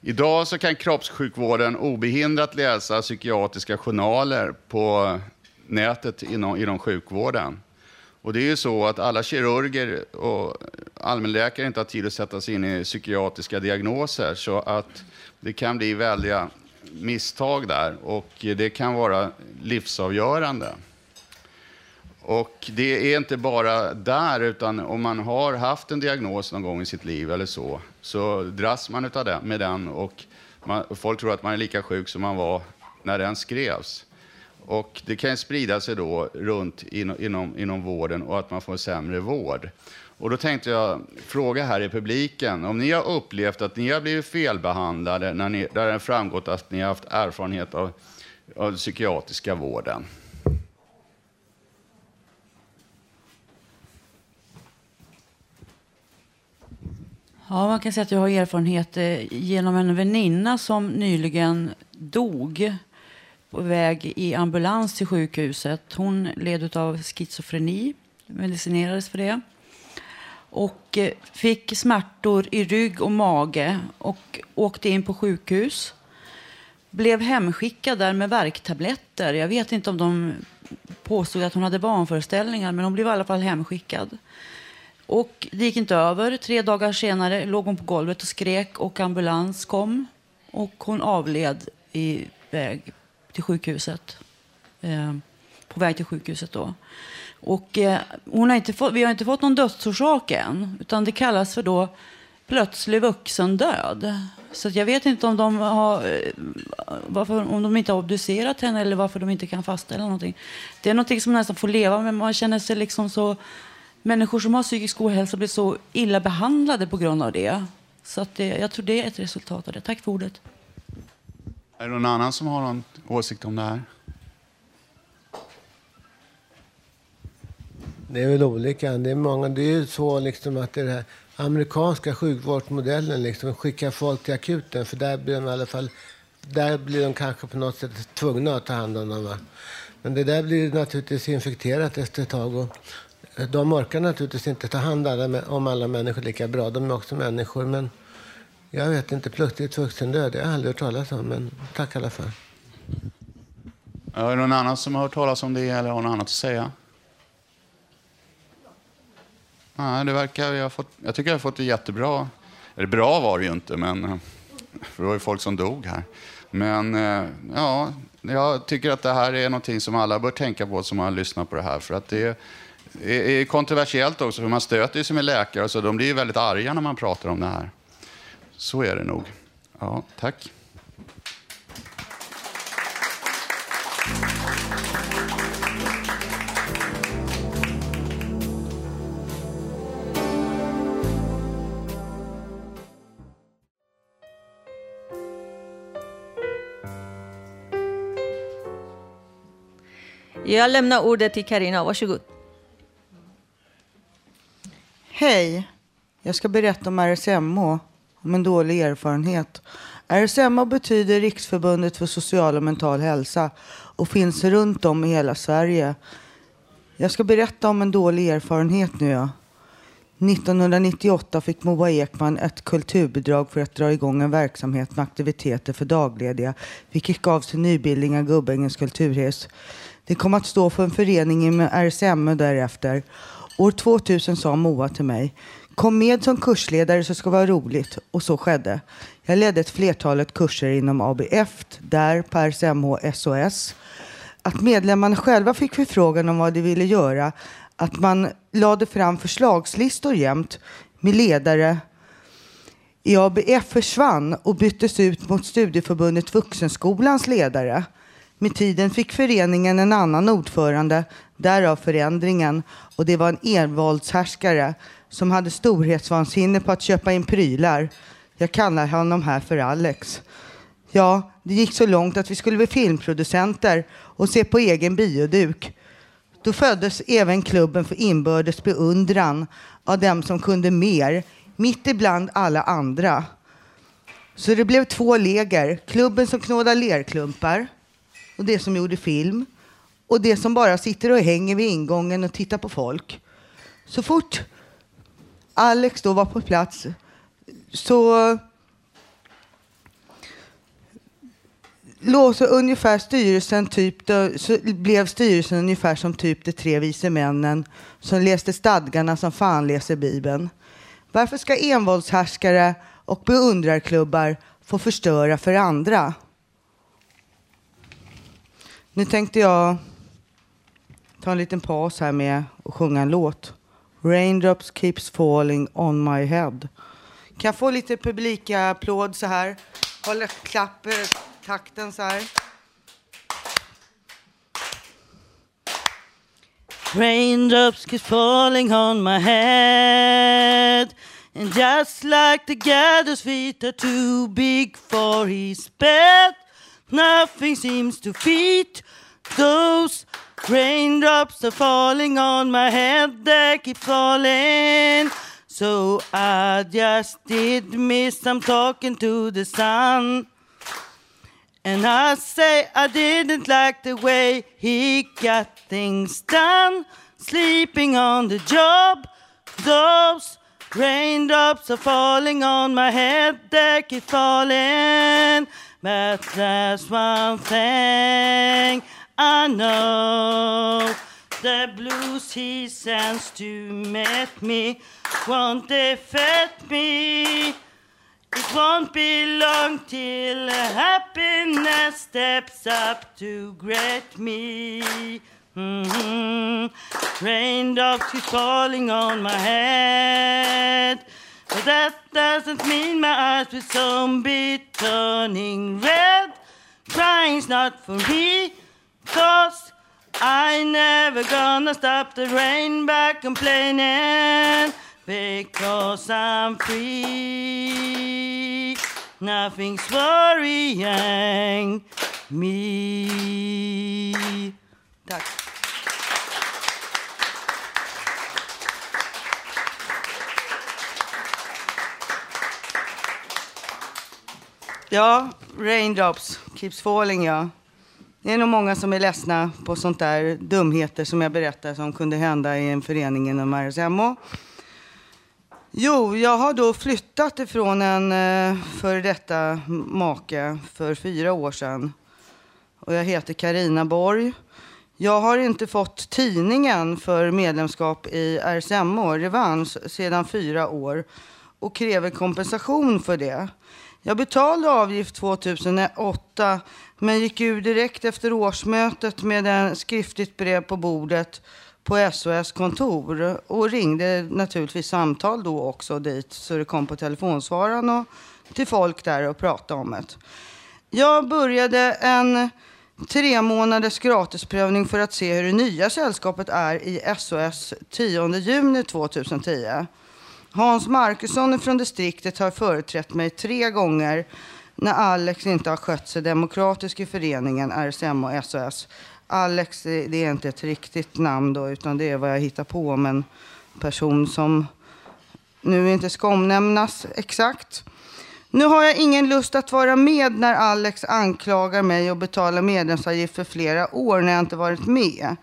Idag så kan kroppssjukvården obehindrat läsa psykiatriska journaler på nätet inom, inom sjukvården. Och det är ju så att alla kirurger och allmänläkare inte har tid att sätta sig in i psykiatriska diagnoser så att det kan bli väldiga misstag där och det kan vara livsavgörande. Och det är inte bara där, utan om man har haft en diagnos någon gång i sitt liv eller så, så dras man utav den, med den och man, folk tror att man är lika sjuk som man var när den skrevs. Och det kan sprida sig då runt inom, inom, inom vården och att man får sämre vård. Och då tänkte jag fråga här i publiken, om ni har upplevt att ni har blivit felbehandlade när ni, där det har framgått att ni har haft erfarenhet av, av psykiatriska vården. Ja, man kan säga att jag har erfarenhet eh, genom en väninna som nyligen dog på väg i ambulans till sjukhuset. Hon led av schizofreni, medicinerades för det och eh, fick smärtor i rygg och mage och åkte in på sjukhus. Blev hemskickad där med värktabletter. Jag vet inte om de påstod att hon hade vanföreställningar, men hon blev i alla fall hemskickad. Och det gick inte över. Tre dagar senare låg hon på golvet och skrek och ambulans kom. Och hon avled i väg till sjukhuset. Eh, på väg till sjukhuset då. Och eh, hon har inte fått, vi har inte fått någon dödsorsak än. Utan det kallas för då plötslig vuxendöd. Så att jag vet inte om de, har, eh, varför, om de inte har obducerat henne eller varför de inte kan fastställa någonting. Det är någonting som man nästan får leva med. Man känner sig liksom så människor som har psykisk ohälsa blir så illa behandlade på grund av det. Så att det, jag tror det är ett resultat av det. Tack för ordet. Är det någon annan som har någon åsikt om det här? Det är väl olika. Det är, många, det är ju så liksom att det är den här amerikanska sjukvårdsmodellen, liksom, skicka folk till akuten, för där blir de i alla fall där blir de kanske på något sätt tvungna att ta hand om dem. Va? Men det där blir naturligtvis infekterat efter ett tag. Och de orkar naturligtvis inte ta hand om alla människor lika bra. De är också människor. Men jag vet inte, plötsligt vuxendöd, det har jag aldrig hört talas om. Men tack i alla fall. Är det någon annan som har hört talas om det eller har något annat att säga? Nej, det verkar jag, fått, jag tycker jag har fått det jättebra. Eller bra var det ju inte, men eh, för det var ju folk som dog här. Men eh, ja, jag tycker att det här är någonting som alla bör tänka på som har lyssnat på det här. För att det är kontroversiellt också, för man stöter sig med läkare, så de blir väldigt arga när man pratar om det här. Så är det nog. Ja, tack. Jag lämnar ordet till Karina. Varsågod. Hej. Jag ska berätta om RSMH, om en dålig erfarenhet. RSMH betyder Riksförbundet för social och mental hälsa och finns runt om i hela Sverige. Jag ska berätta om en dålig erfarenhet nu. Ja. 1998 fick Moa Ekman ett kulturbidrag för att dra igång en verksamhet med aktiviteter för daglediga, vilket gavs till nybildningen Gubbängens kulturhus. Det kom att stå för en förening med RSMH därefter. År 2000 sa Moa till mig, kom med som kursledare så ska det vara roligt. Och så skedde. Jag ledde ett flertalet kurser inom ABF, där på RSMH SOS. Att medlemmarna själva fick förfrågan om vad de ville göra. Att man lade fram förslagslistor jämt med ledare i ABF försvann och byttes ut mot Studieförbundet Vuxenskolans ledare. Med tiden fick föreningen en annan ordförande, därav förändringen. Och det var en envåldshärskare som hade storhetsvansinne på att köpa in prylar. Jag kallar honom här för Alex. Ja, det gick så långt att vi skulle bli filmproducenter och se på egen bioduk. Då föddes även klubben för inbördes beundran av dem som kunde mer, mitt ibland alla andra. Så det blev två läger. Klubben som knådade lerklumpar och det som gjorde film och det som bara sitter och hänger vid ingången och tittar på folk. Så fort Alex då var på plats så låg ungefär styrelsen typ, då, så blev styrelsen ungefär som typ de tre vise männen som läste stadgarna som fan läser Bibeln. Varför ska envåldshärskare och beundrarklubbar få förstöra för andra? Nu tänkte jag ta en liten paus här med att sjunga en låt. Raindrops keeps falling on my head. Kan jag få lite publikapplåd så här? Hålla klapp, takten så här. Raindrops keep falling on my head And just like the gather's feet are too big for his bed Nothing seems to fit those raindrops are falling on my head. They keep falling. So I just did me some talking to the sun. And I say I didn't like the way he got things done. Sleeping on the job, those raindrops are falling on my head, they keep falling. But there's one thing I know. The blues he sends to meet me won't affect me. It won't be long till happiness steps up to greet me. Mhm. Raindrops keep falling on my head. But that doesn't mean my eyes will soon be turning red. Crying's not for me, cause I never gonna stop the rain by complaining. Because I'm free, nothing's worrying me. Tack. Ja, raindrops keeps falling, ja. Det är nog många som är ledsna på sånt där dumheter som jag berättar som kunde hända i en förening inom RSMH. Jo, jag har då flyttat ifrån en eh, före detta make för fyra år sedan. Och jag heter Karina Borg. Jag har inte fått tidningen för medlemskap i RSMH, Revansch, sedan fyra år och kräver kompensation för det. Jag betalade avgift 2008 men gick ur direkt efter årsmötet med en skriftligt brev på bordet på SOS kontor och ringde naturligtvis samtal då också dit så det kom på telefonsvararen och till folk där och pratade om det. Jag började en tre månaders gratisprövning för att se hur det nya sällskapet är i SOS 10 juni 2010. Hans Markusson från distriktet har företrätt mig tre gånger när Alex inte har skött sig demokratiskt i föreningen RSM och SOS. Alex, det är inte ett riktigt namn då, utan det är vad jag hittar på om en person som nu inte ska omnämnas exakt. Nu har jag ingen lust att vara med när Alex anklagar mig och betalar medlemsavgift för flera år när jag inte varit med.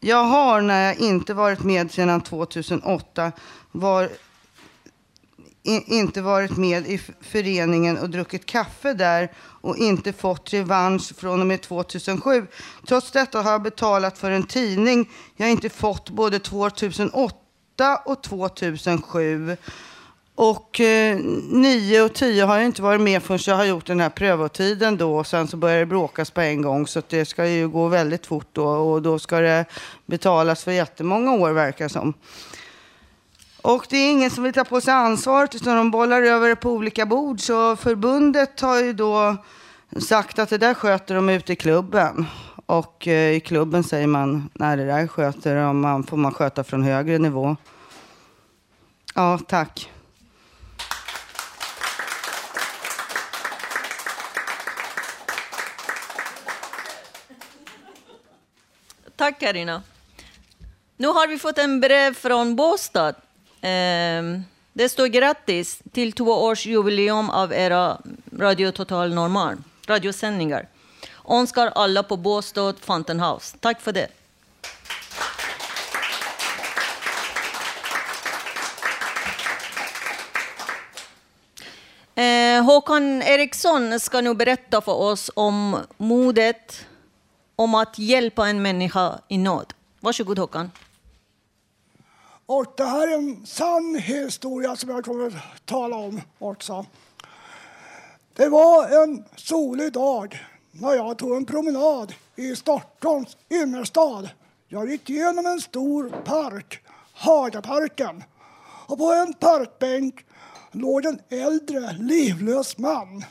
Jag har, när jag inte varit med sedan 2008, var, in, inte varit med i föreningen och druckit kaffe där och inte fått revansch från och med 2007. Trots detta har jag betalat för en tidning jag inte fått både 2008 och 2007. Och eh, 9 och 10 har jag inte varit med förrän jag har gjort den här prövotiden då. Och sen så börjar det bråkas på en gång. Så att det ska ju gå väldigt fort då. Och då ska det betalas för jättemånga år verkar det som. Och det är ingen som vill ta på sig ansvaret utan de bollar över det på olika bord. Så förbundet har ju då sagt att det där sköter de ute i klubben. Och eh, i klubben säger man, nej det där sköter de, man, får man sköta från högre nivå. Ja, tack. Tack Karina. Nu har vi fått en brev från Båstad. Eh, Det står grattis till tvåårsjubileum av era Radio Total Normal radiosändningar. Önskar alla på Båstad Fountain House. Tack för det. Eh, Håkan Eriksson ska nu berätta för oss om modet om att hjälpa en människa i nöd. Varsågod Håkan. Och det här är en sann historia som jag kommer att tala om också. Det var en solig dag när jag tog en promenad i Stockholms innerstad. Jag gick igenom en stor park, Hagaparken. Och på en parkbänk låg en äldre, livlös man.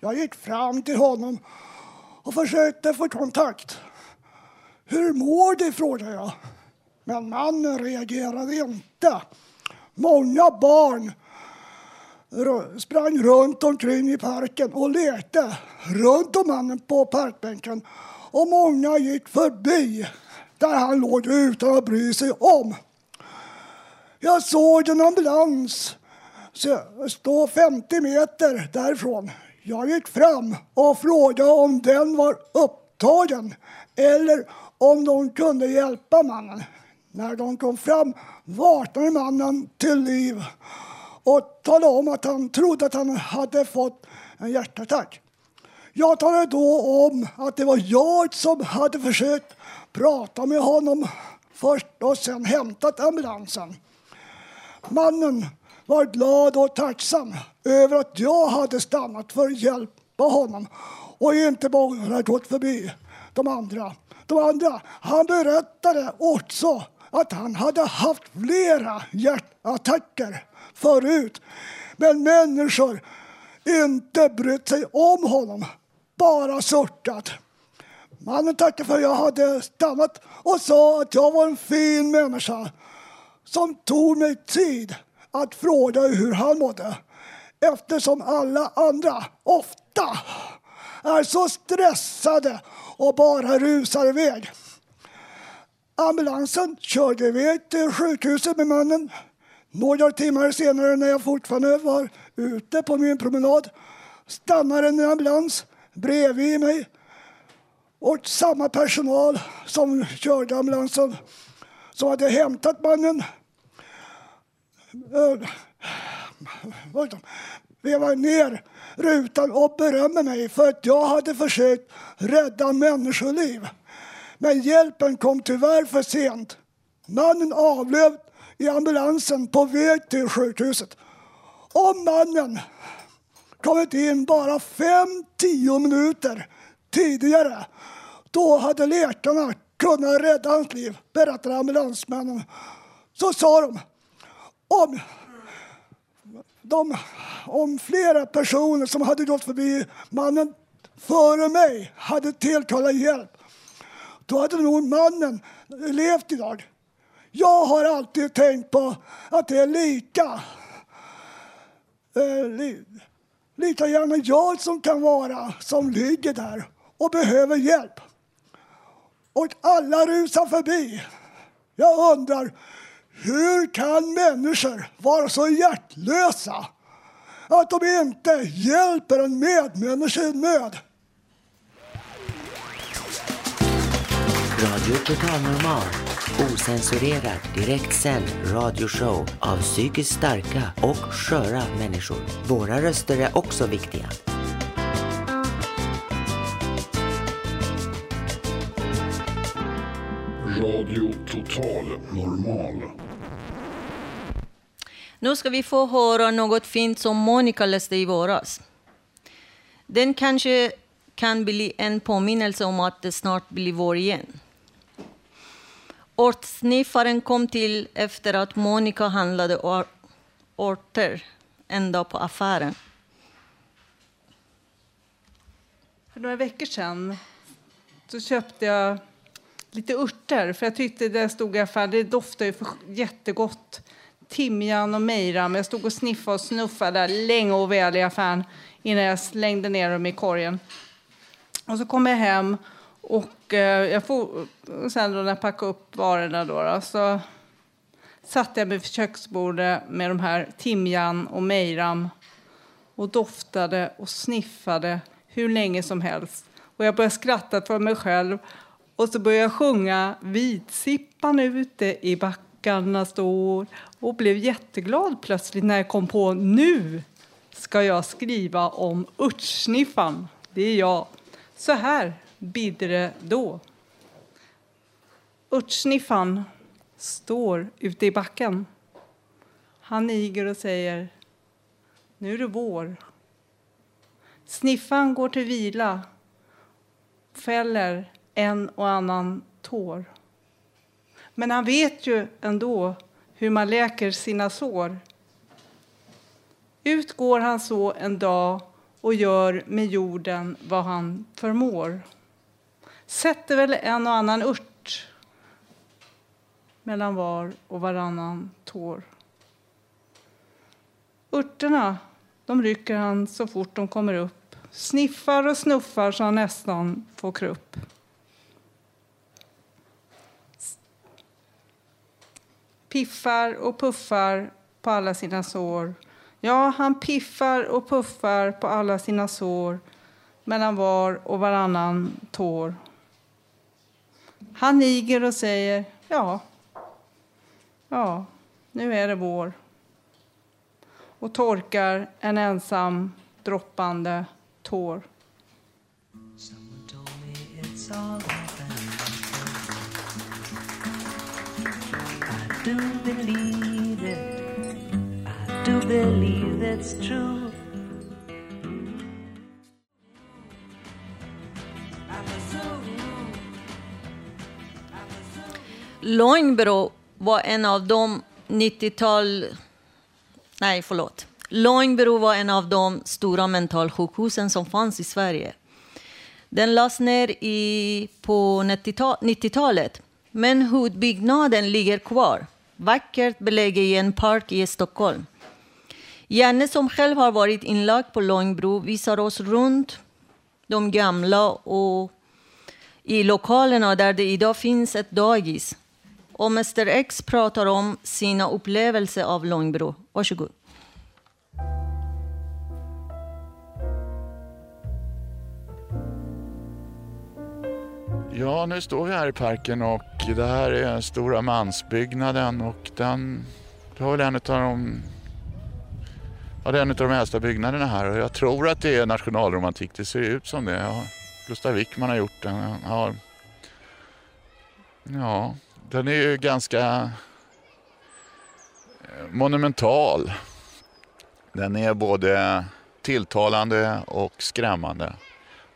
Jag gick fram till honom och försökte få kontakt. Hur mår du? frågade jag. Men mannen reagerade inte. Många barn sprang runt omkring i parken och lekte runt om mannen på parkbänken. Och många gick förbi där han låg utan att bry sig om. Jag såg en ambulans stå 50 meter därifrån. Jag gick fram och frågade om den var upptagen eller om de kunde hjälpa mannen. När de kom fram vaknade mannen till liv och talade om att han trodde att han hade fått en hjärtattack. Jag talade då om att det var jag som hade försökt prata med honom först och sen hämtat ambulansen. Mannen var glad och tacksam över att jag hade stannat för att hjälpa honom och inte bara gått förbi de andra. De andra, han berättade också att han hade haft flera hjärtattacker förut. Men människor inte brytt sig om honom, bara sörtat. Mannen tackade för att jag hade stannat och sa att jag var en fin människa som tog mig tid att fråga hur han mådde eftersom alla andra ofta är så stressade och bara rusar iväg. Ambulansen körde iväg till eh, sjukhuset med mannen. Några timmar senare när jag fortfarande var ute på min promenad stannade en ambulans bredvid mig och samma personal som körde ambulansen som hade hämtat mannen eh, vevade ner rutan och berömde mig för att jag hade försökt rädda människoliv. Men hjälpen kom tyvärr för sent. Mannen avled i ambulansen på väg till sjukhuset. Om mannen kommit in bara 5-10 minuter tidigare då hade läkarna kunnat rädda hans liv, berättade ambulansmännen. Så sa de. Om, de, om flera personer som hade gått förbi mannen före mig hade tillkallat hjälp, då hade nog mannen levt idag. Jag har alltid tänkt på att det är lika, eh, li, lika gärna jag som kan vara som ligger där och behöver hjälp. Och alla rusar förbi. Jag undrar, hur kan människor vara så hjärtlösa att de inte hjälper en medmänniska i nöd? Radio Total Normal. Ocensurerad, direktsänd radioshow av psykiskt starka och sköra människor. Våra röster är också viktiga. Radio Total Normal. Nu ska vi få höra något fint som Monica läste i våras. Den kanske kan bli en påminnelse om att det snart blir vår igen. Ortsniffaren kom till efter att Monica handlade or- örter en dag på affären. För några veckor sedan så köpte jag lite örter för jag tyckte det stod i affären, det doftar ju för jättegott. Timjan och mejram. Jag stod och sniffade och snuffade länge och väl i affären innan jag slängde ner dem i korgen. Och så kom jag hem och eh, jag for, sen då när jag packade upp varorna då, då så satte jag mig vid köksbordet med de här timjan och mejram och doftade och sniffade hur länge som helst. Och jag började skratta för mig själv och så började jag sjunga Vitsippan ute i backarna står och blev jätteglad plötsligt när jag kom på nu ska jag skriva om örtsniffan. Det är jag. Så här bidde då. Örtsniffan står ute i backen. Han niger och säger nu är det vår. Sniffan går till vila, fäller en och annan tår. Men han vet ju ändå hur man läker sina sår. Ut går han så en dag och gör med jorden vad han förmår. Sätter väl en och annan ört mellan var och varannan tår. Örterna de rycker han så fort de kommer upp. Sniffar och snuffar så han nästan får krupp. piffar och puffar på alla sina sår. Ja, han piffar och puffar på alla sina sår mellan var och varannan tår. Han niger och säger ja, ja, nu är det vår och torkar en ensam droppande tår. I do believe it. I do believe it's true. Långbro var en av de 90-tal... Nej, förlåt. Långbro var en av de stora mentalsjukhusen som fanns i Sverige. Den lades ner i, på 90-talet, men huvudbyggnaden ligger kvar. Vackert belägen i en park i Stockholm. Janne som själv har varit inlagd på Långbro visar oss runt de gamla och i lokalerna där det idag finns ett dagis. Och Mr X pratar om sina upplevelser av Långbro. Varsågod. Ja, nu står vi här i parken och det här är den stora mansbyggnaden och den det var väl en av de Ja, det är en av de äldsta byggnaderna här och jag tror att det är nationalromantik. Det ser ut som det. Ja, Gustav Wickman har gjort den. Ja, den är ju ganska eh, monumental. Den är både tilltalande och skrämmande.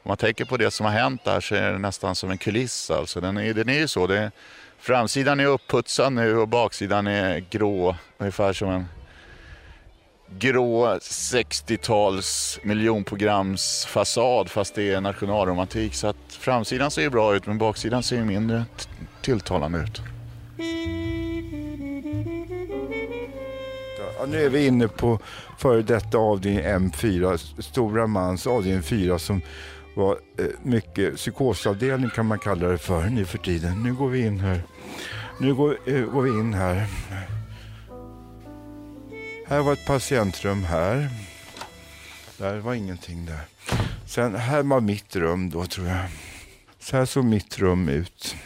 Om man tänker på det som har hänt där så är det nästan som en kuliss. Alltså den, är, den är ju så. Det, framsidan är uppputsad nu och baksidan är grå. Ungefär som en grå 60-tals miljonprogramsfasad fast det är nationalromantik. Så att framsidan ser ju bra ut men baksidan ser ju mindre tilltalande ut. Ja, nu är vi inne på före detta avdelning M4, Stora Mans avdelning 4 som var eh, mycket psykosavdelning kan man kalla det för nu för tiden. Nu går vi in här. Nu går, eh, går vi in här. Här var ett patientrum här. Där var ingenting där. Sen här var mitt rum då tror jag. Så här såg mitt rum ut.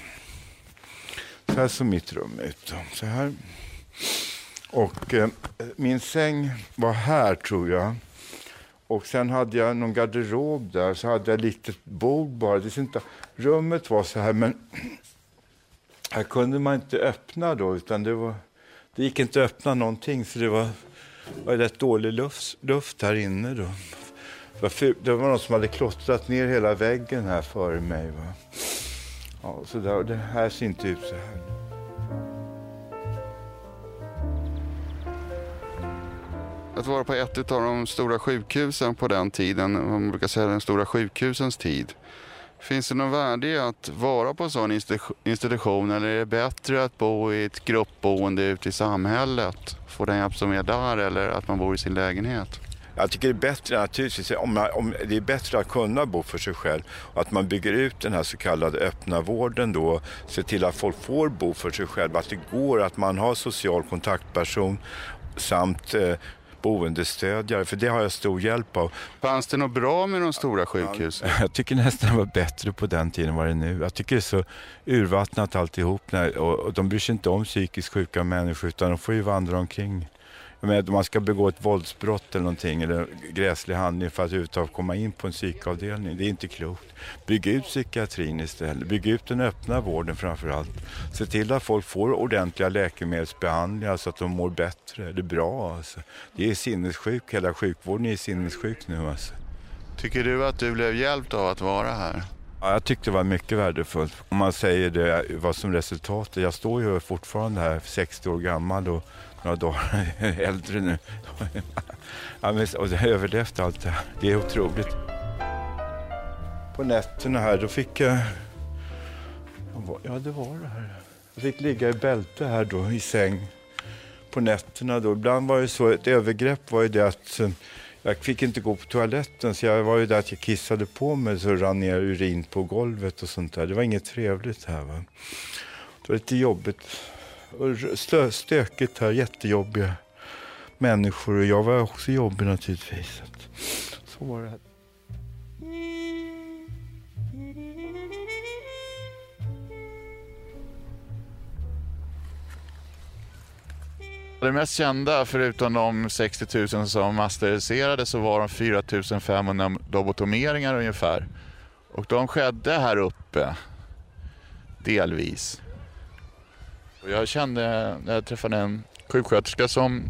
Så här såg mitt rum ut. Så här. Och eh, min säng var här tror jag. Och sen hade jag någon garderob där, så hade jag ett litet bord bara. Det inte, rummet var så här, men här kunde man inte öppna då, utan det, var, det gick inte att öppna någonting, så det var, var rätt dålig luft, luft här inne då. Det var någon som hade klottrat ner hela väggen här före mig. Va? Ja, så där, det här ser inte ut så här. att vara på ett av de stora sjukhusen på den tiden, man brukar säga den stora sjukhusens tid. Finns det någon värde i att vara på en sån institution eller är det bättre att bo i ett gruppboende ute i samhället? Få den hjälp som är där eller att man bor i sin lägenhet? Jag tycker det är bättre naturligtvis, om, man, om det är bättre att kunna bo för sig själv och att man bygger ut den här så kallade öppna vården då, se till att folk får bo för sig själva, att det går, att man har social kontaktperson samt eh, boendestödjare, för det har jag stor hjälp av. Fanns det något bra med de stora sjukhusen? Jag tycker nästan det var bättre på den tiden än vad det är nu. Jag tycker det är så urvattnat alltihop när, och, de bryr sig inte om psykiskt sjuka människor utan de får ju vandra omkring. Men om man ska begå ett våldsbrott eller någonting eller gräslig handling för att överhuvudtaget komma in på en psykavdelning. Det är inte klokt. Bygg ut psykiatrin istället. Bygg ut den öppna vården framför allt. Se till att folk får ordentliga läkemedelsbehandlingar så att de mår bättre. Det är bra alltså. Det är sinnessjuk. Hela sjukvården är sinnessjuk nu alltså. Tycker du att du blev hjälpt av att vara här? Ja, jag tyckte det var mycket värdefullt. Om man säger det, vad som resultatet. Jag står ju fortfarande här, 60 år gammal och några dagar äldre nu. ja, men, och jag överlevt allt det här. Det är otroligt. På nätterna här, då fick jag... Ja, det var det här. Jag fick ligga i bälte här då, i säng på nätterna. Då. Ibland var det så, ett övergrepp var ju det att eh, jag fick inte gå på toaletten så jag var ju där att jag kissade på mig så rann ner urin på golvet och sånt där. Det var inget trevligt här. Va? Det var lite jobbigt stö- stökigt här, jättejobbiga människor och jag var också jobbig naturligtvis. Så var det. Det mest kända, förutom de 60 000 som masteriserades, så var de 4 500 lobotomeringar ungefär. Och de skedde här uppe, delvis. Jag kände, när jag träffade en sjuksköterska som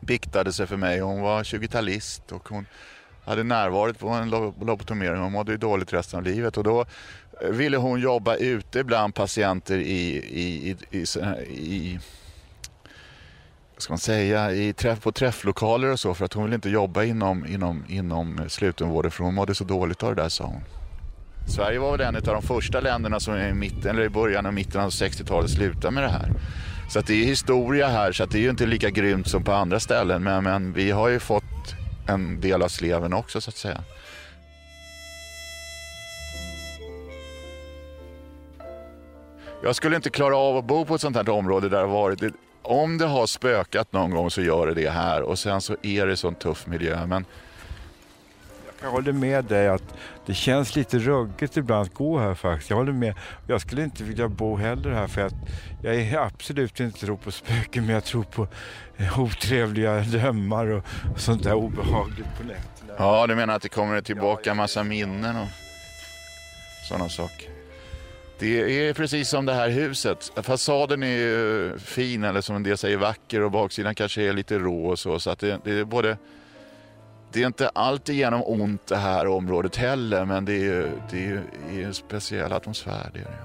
biktade sig för mig. Hon var 20-talist och hon hade närvarit på en lobotomering. Hon mådde ju dåligt resten av livet. Och då eh, ville hon jobba ute bland patienter i, i, i, i, i vad ska man säga, i träff, på träfflokaler och så för att hon ville inte jobba inom, inom, inom slutenvården för hon mådde så dåligt av det där sa hon. Sverige var väl en av de första länderna som i, mitten, eller i början och mitten av 60-talet slutade med det här. Så att det är historia här så att det är ju inte lika grymt som på andra ställen men, men vi har ju fått en del av sleven också så att säga. Jag skulle inte klara av att bo på ett sånt här område där det har varit om det har spökat någon gång så gör det det här och sen så är det sån tuff miljö. Men jag håller med dig att det känns lite ruggigt ibland att gå här faktiskt. Jag håller med. Jag skulle inte vilja bo heller här för att jag är absolut inte tror på spöken men jag tror på eh, otrevliga drömmar och sånt där obehagligt på nätterna. ja, du menar att det kommer tillbaka en massa minnen och sådana saker. Det är precis som det här huset. Fasaden är ju fin eller som en del säger vacker och baksidan kanske är lite rå och så. Så att det, det är både det är inte alltigenom ont det här området heller men det är ju det är, ju- det är en speciell atmosfär. Det är det.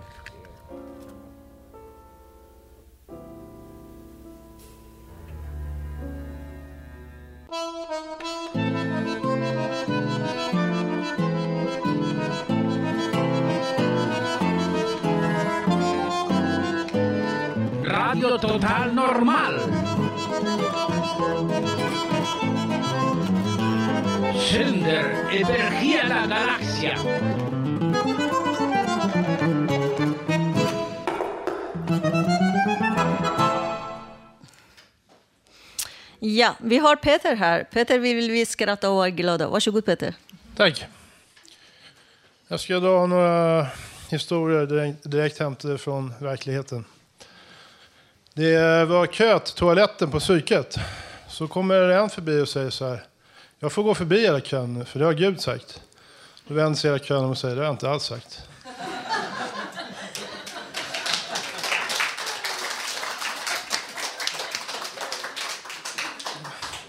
Radio Total Normal. Sänder över hela galaxen. Ja, vi har Peter här. Peter vill vi skratta och vara glada. Varsågod Peter. Tack. Jag ska dra några historier direkt, direkt hämtade från verkligheten. Det var kö till toaletten på psyket. Så kommer en förbi och säger så här. Jag får gå förbi era kön för det har Gud sagt. Då vänder sig era kön och säger det har jag inte alls sagt.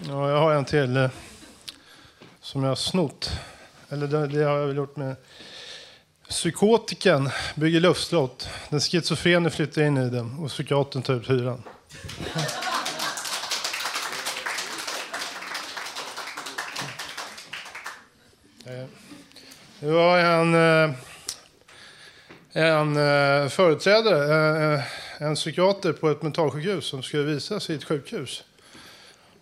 Ja, jag har en till eh, som jag har snott. Eller det, det har jag väl gjort med Psykotiken bygger luftslott. Den schizofrene flyttar in i den och psykiatern tar ut hyran. Eh, Det var en, eh, en eh, företrädare, en psykiater på ett mentalsjukhus som skulle visa sitt sjukhus.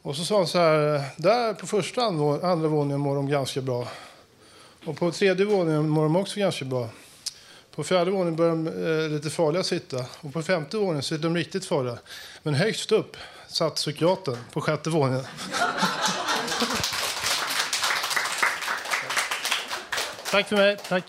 Och så sa han så här, där på första andra andra våningen mår de ganska bra. Och på tredje våningen mår de också ganska bra. På fjärde våningen börjar de eh, lite farliga sitta. Och på femte våningen sitter de riktigt farliga. Men högst upp satt psykiatern på sjätte våningen. Tack för mig. Tack.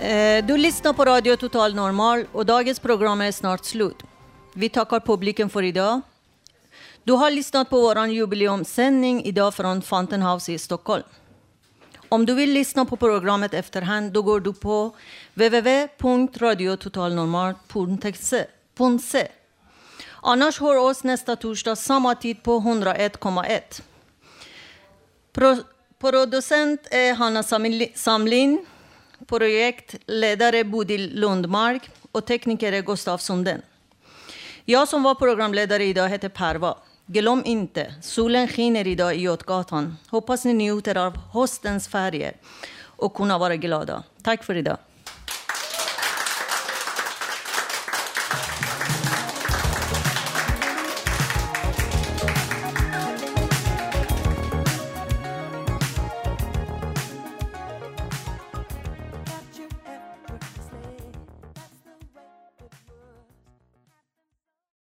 Eh, du lyssnar på Radio Total Normal och dagens program är snart slut. Vi tackar publiken för idag. Du har lyssnat på vår jubileumssändning idag från Fountain House i Stockholm. Om du vill lyssna på programmet efterhand då går du på www.radiototalnormal.se. Annars hör oss nästa torsdag samma tid på 101,1. Pro- producent är Hanna Samlin. Projektledare Bodil Lundmark och tekniker är Gustav Sundén. Jag som var programledare idag heter Perva. Glöm inte, solen skiner idag i Götgatan. Hoppas ni njuter av höstens färger och kunna vara glada. Tack för idag.